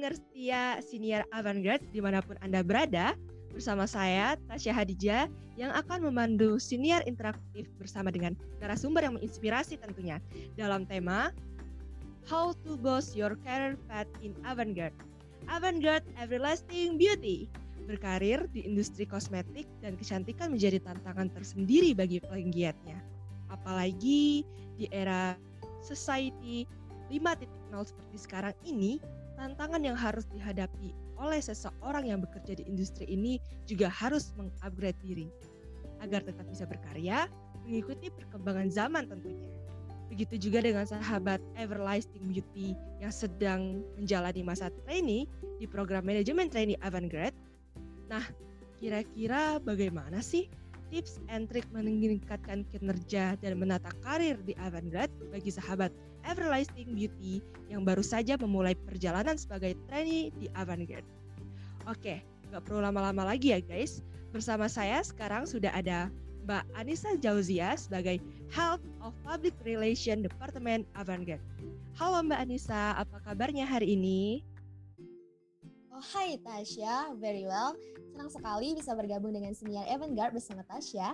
pendengar setia senior Avantgarde di mana pun Anda berada, bersama saya Tasya Hadijah yang akan memandu senior interaktif bersama dengan narasumber yang menginspirasi tentunya dalam tema How to Boost Your Career Path in Avantgarde. Avantgarde Everlasting Beauty. Berkarir di industri kosmetik dan kecantikan menjadi tantangan tersendiri bagi penggiatnya. Apalagi di era society 5.0 seperti sekarang ini, tantangan yang harus dihadapi oleh seseorang yang bekerja di industri ini juga harus mengupgrade diri agar tetap bisa berkarya mengikuti perkembangan zaman tentunya. Begitu juga dengan sahabat Everlasting Beauty yang sedang menjalani masa trainee di program manajemen trainee Avantgarde. Nah, kira-kira bagaimana sih tips and trick meningkatkan kinerja dan menata karir di Avantgarde bagi sahabat Everlasting Beauty yang baru saja memulai perjalanan sebagai trainee di Avantgarde. Oke, nggak perlu lama-lama lagi ya guys. Bersama saya sekarang sudah ada Mbak Anissa Jauzia sebagai Health of Public Relation Department Avantgarde. Halo Mbak Anissa, apa kabarnya hari ini? Oh, hai Tasya, very well. Senang sekali bisa bergabung dengan senior Avantgarde bersama Tasya.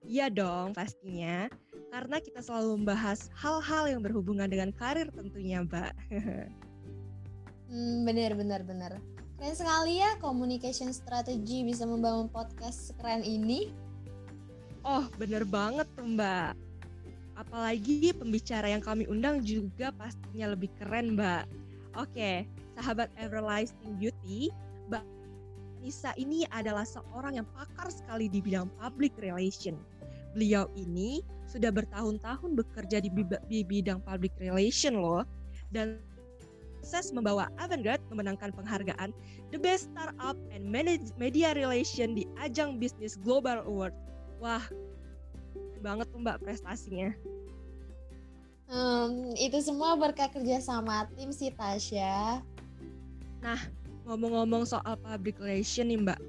Iya dong, pastinya. Karena kita selalu membahas hal-hal yang berhubungan dengan karir tentunya, Mbak. hmm, bener, bener, bener. Keren sekali ya communication strategy bisa membangun podcast sekeren ini. Oh, bener banget tuh, Mbak. Apalagi pembicara yang kami undang juga pastinya lebih keren, Mbak. Oke, sahabat Everlasting Beauty, Mbak Nisa ini adalah seorang yang pakar sekali di bidang public relation. Beliau ini sudah bertahun-tahun bekerja di, bidang public relation loh dan sukses membawa Avantgarde memenangkan penghargaan The Best Startup and Media Relation di ajang Business Global Award. Wah, banget tuh mbak prestasinya. Hmm, itu semua berkat kerja sama tim sih Tasya. Nah, ngomong-ngomong soal public relation nih mbak,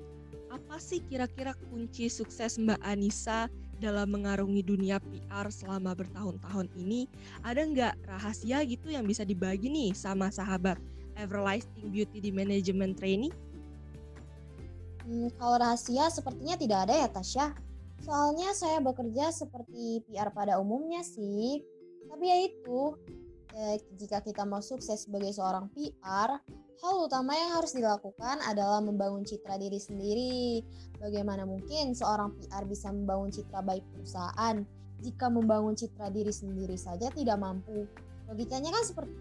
apa sih kira-kira kunci sukses mbak Anissa dalam mengarungi dunia PR selama bertahun-tahun ini? Ada nggak rahasia gitu yang bisa dibagi nih sama sahabat Everlasting Beauty di Management Training? Hmm, kalau rahasia sepertinya tidak ada ya Tasya. Soalnya saya bekerja seperti PR pada umumnya sih, tapi ya itu, eh, jika kita mau sukses sebagai seorang PR, hal utama yang harus dilakukan adalah membangun citra diri sendiri. Bagaimana mungkin seorang PR bisa membangun citra baik perusahaan jika membangun citra diri sendiri saja tidak mampu? Logikanya kan seperti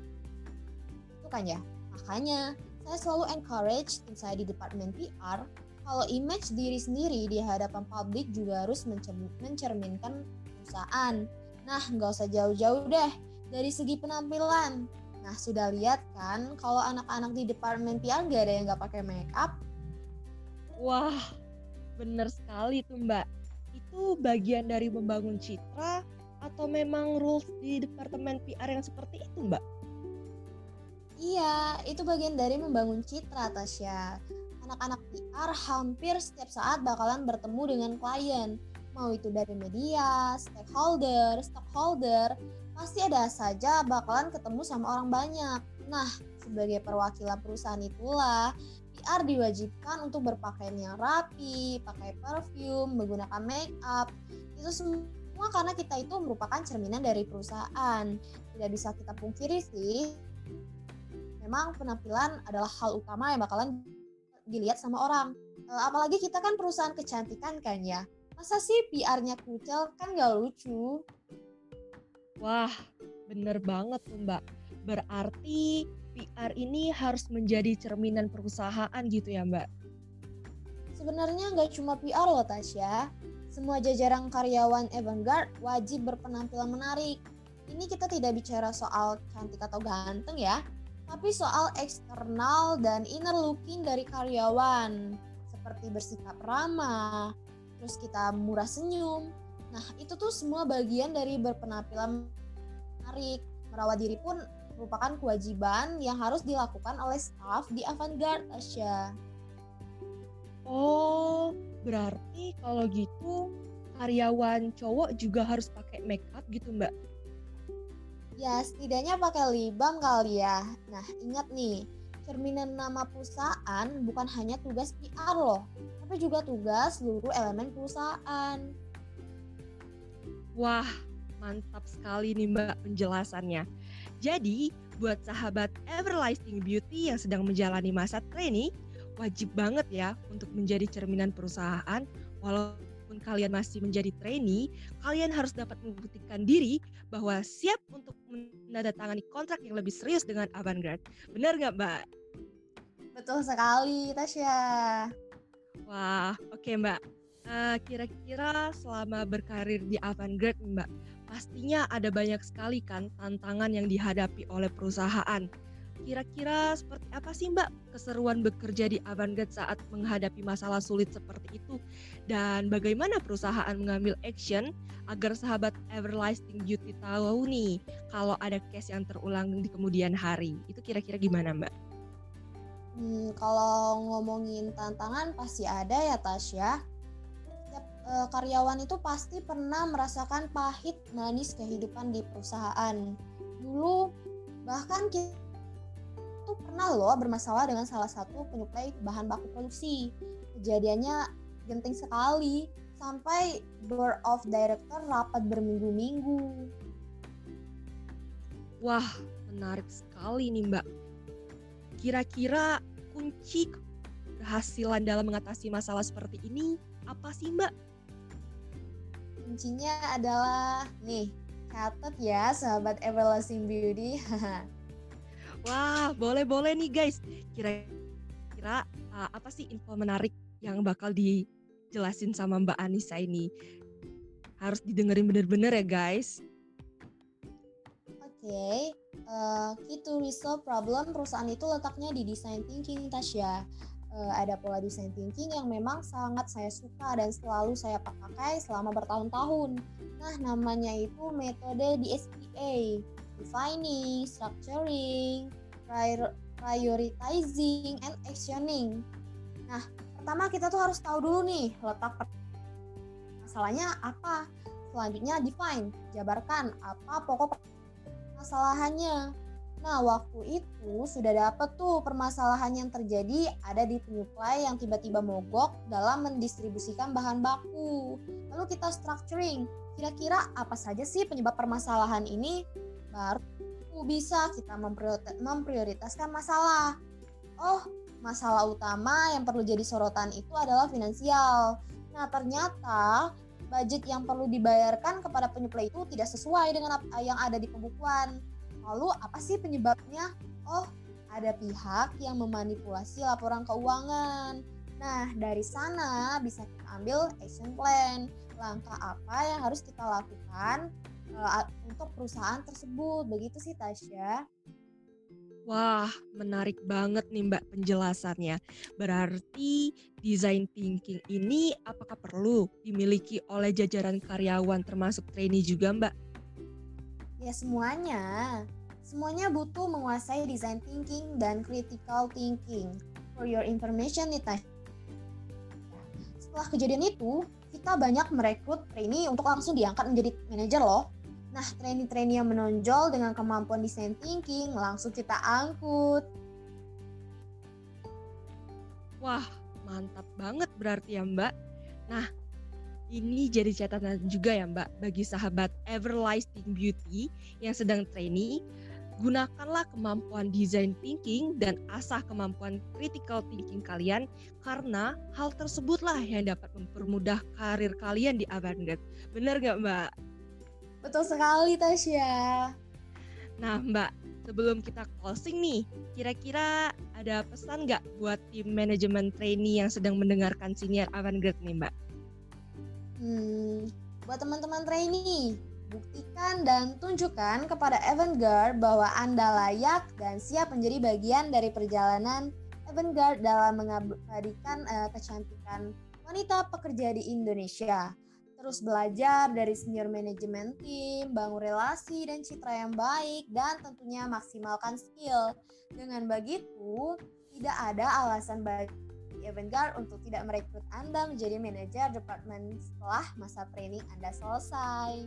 itu kan ya? Makanya, saya selalu encourage tim saya di Departemen PR kalau image diri sendiri di hadapan publik juga harus mencerminkan perusahaan Nah, nggak usah jauh-jauh deh dari segi penampilan. Nah, sudah lihat kan kalau anak-anak di departemen PR nggak ada yang nggak pakai make up? Wah, bener sekali tuh Mbak. Itu bagian dari membangun citra atau memang rules di departemen PR yang seperti itu Mbak? Iya, itu bagian dari membangun citra Tasya. Anak-anak PR hampir setiap saat bakalan bertemu dengan klien mau itu dari media, stakeholder, stockholder, pasti ada saja bakalan ketemu sama orang banyak. Nah, sebagai perwakilan perusahaan itulah PR diwajibkan untuk berpakaian yang rapi, pakai perfume, menggunakan make up. Itu semua karena kita itu merupakan cerminan dari perusahaan. Tidak bisa kita pungkiri sih. Memang penampilan adalah hal utama yang bakalan dilihat sama orang. Eh, apalagi kita kan perusahaan kecantikan kan ya Masa sih PR-nya kucel? Kan gak lucu. Wah, bener banget tuh mbak. Berarti PR ini harus menjadi cerminan perusahaan gitu ya mbak? Sebenarnya nggak cuma PR loh Tasya. Semua jajaran karyawan Avantgarde wajib berpenampilan menarik. Ini kita tidak bicara soal cantik atau ganteng ya, tapi soal eksternal dan inner looking dari karyawan. Seperti bersikap ramah, terus kita murah senyum. Nah, itu tuh semua bagian dari berpenampilan menarik. Merawat diri pun merupakan kewajiban yang harus dilakukan oleh staff di Avantgarde, Asya. Oh, berarti kalau gitu karyawan cowok juga harus pakai make up gitu, Mbak? Ya, setidaknya pakai lip balm kali ya. Nah, ingat nih, cerminan nama perusahaan bukan hanya tugas PR loh, tapi juga tugas seluruh elemen perusahaan. Wah, mantap sekali nih Mbak penjelasannya. Jadi, buat sahabat Everlasting Beauty yang sedang menjalani masa training, wajib banget ya untuk menjadi cerminan perusahaan walaupun kalian masih menjadi trainee, kalian harus dapat membuktikan diri bahwa siap untuk menandatangani kontrak yang lebih serius dengan Avantgarde. Benar nggak, Mbak? Betul sekali, Tasya. Wah, oke okay, Mbak. Uh, kira-kira selama berkarir di Avantgarde, Mbak, pastinya ada banyak sekali kan tantangan yang dihadapi oleh perusahaan. Kira-kira seperti apa sih Mbak keseruan bekerja di Avantgarde saat menghadapi masalah sulit seperti itu? Dan bagaimana perusahaan mengambil action agar sahabat Everlasting Beauty tahu nih kalau ada case yang terulang di kemudian hari? Itu kira-kira gimana Mbak? Hmm, kalau ngomongin tantangan pasti ada ya Tasya e, karyawan itu pasti pernah merasakan pahit manis kehidupan di perusahaan. Dulu bahkan kita tuh pernah loh bermasalah dengan salah satu penyuplai bahan baku produksi. Kejadiannya genting sekali sampai board of director rapat berminggu-minggu. Wah, menarik sekali nih Mbak. Kira-kira kunci keberhasilan dalam mengatasi masalah seperti ini apa sih Mbak? Kuncinya adalah nih catat ya sahabat Everlasting Beauty. Wah, boleh-boleh nih guys. Kira-kira uh, apa sih info menarik yang bakal dijelasin sama Mbak Anissa ini? Harus didengerin bener-bener ya guys. Oke, okay. uh, key to resolve problem perusahaan itu letaknya di design thinking Tasya uh, ada pola design thinking yang memang sangat saya suka dan selalu saya pakai selama bertahun-tahun. Nah, namanya itu metode DSPA, defining, structuring, prioritizing, and actioning. Nah, pertama kita tuh harus tahu dulu nih letak masalahnya apa. Selanjutnya define, jabarkan apa pokok masalahannya. Nah, waktu itu sudah dapat tuh permasalahan yang terjadi ada di penyuplai yang tiba-tiba mogok dalam mendistribusikan bahan baku. Lalu kita structuring, kira-kira apa saja sih penyebab permasalahan ini? Baru bisa kita memprioritaskan masalah. Oh, masalah utama yang perlu jadi sorotan itu adalah finansial. Nah, ternyata budget yang perlu dibayarkan kepada penyuplai itu tidak sesuai dengan yang ada di pembukuan. Lalu apa sih penyebabnya? Oh, ada pihak yang memanipulasi laporan keuangan. Nah, dari sana bisa kita ambil action plan. Langkah apa yang harus kita lakukan uh, untuk perusahaan tersebut. Begitu sih Tasya. Wah, menarik banget nih Mbak penjelasannya. Berarti design thinking ini apakah perlu dimiliki oleh jajaran karyawan termasuk trainee juga Mbak? Ya semuanya. Semuanya butuh menguasai design thinking dan critical thinking. For your information nih. Setelah kejadian itu, kita banyak merekrut trainee untuk langsung diangkat menjadi manajer loh. Nah, trainee-trainee yang menonjol dengan kemampuan design thinking langsung kita angkut. Wah, mantap banget berarti ya Mbak. Nah, ini jadi catatan juga ya Mbak bagi sahabat Everlasting Beauty yang sedang trainee gunakanlah kemampuan design thinking dan asah kemampuan critical thinking kalian karena hal tersebutlah yang dapat mempermudah karir kalian di Avantgarde. Benar nggak Mbak? Betul sekali Tasya. Nah Mbak, sebelum kita closing nih, kira-kira ada pesan nggak buat tim manajemen trainee yang sedang mendengarkan senior Avantgarde nih Mbak? Hmm, buat teman-teman trainee, Buktikan dan tunjukkan kepada Avantgarde bahwa Anda layak dan siap menjadi bagian dari perjalanan Avantgarde dalam mengabadikan uh, kecantikan wanita pekerja di Indonesia. Terus belajar dari senior manajemen tim, bangun relasi dan citra yang baik, dan tentunya maksimalkan skill. Dengan begitu, tidak ada alasan bagi Avantgarde untuk tidak merekrut Anda menjadi manajer departemen setelah masa training Anda selesai.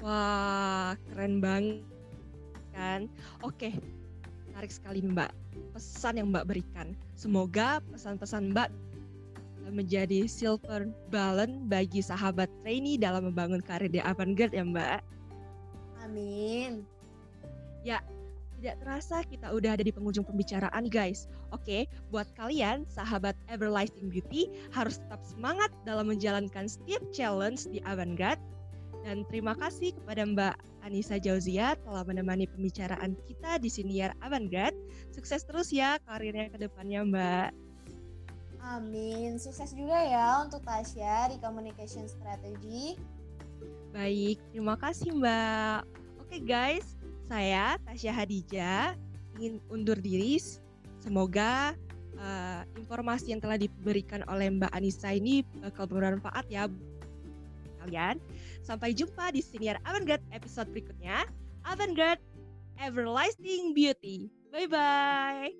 Wah, keren banget kan. Oke. menarik sekali Mbak pesan yang Mbak berikan. Semoga pesan-pesan Mbak menjadi silver balance bagi sahabat trainee dalam membangun karir di Avantgarde ya Mbak. Amin. Ya, tidak terasa kita udah ada di penghujung pembicaraan guys. Oke, buat kalian sahabat Everlasting Beauty harus tetap semangat dalam menjalankan setiap challenge di Avantgarde. Dan terima kasih kepada Mbak Anissa Jauzia telah menemani pembicaraan kita di Siniar Avantgarde. Sukses terus ya karirnya ke depannya Mbak. Amin. Sukses juga ya untuk Tasya di Communication Strategy. Baik, terima kasih Mbak. Oke guys, saya Tasya Hadija ingin undur diri. Semoga uh, informasi yang telah diberikan oleh Mbak Anissa ini bakal bermanfaat ya kalian. Sampai jumpa di Senior Avantgarde episode berikutnya. Avantgarde Everlasting Beauty. Bye bye.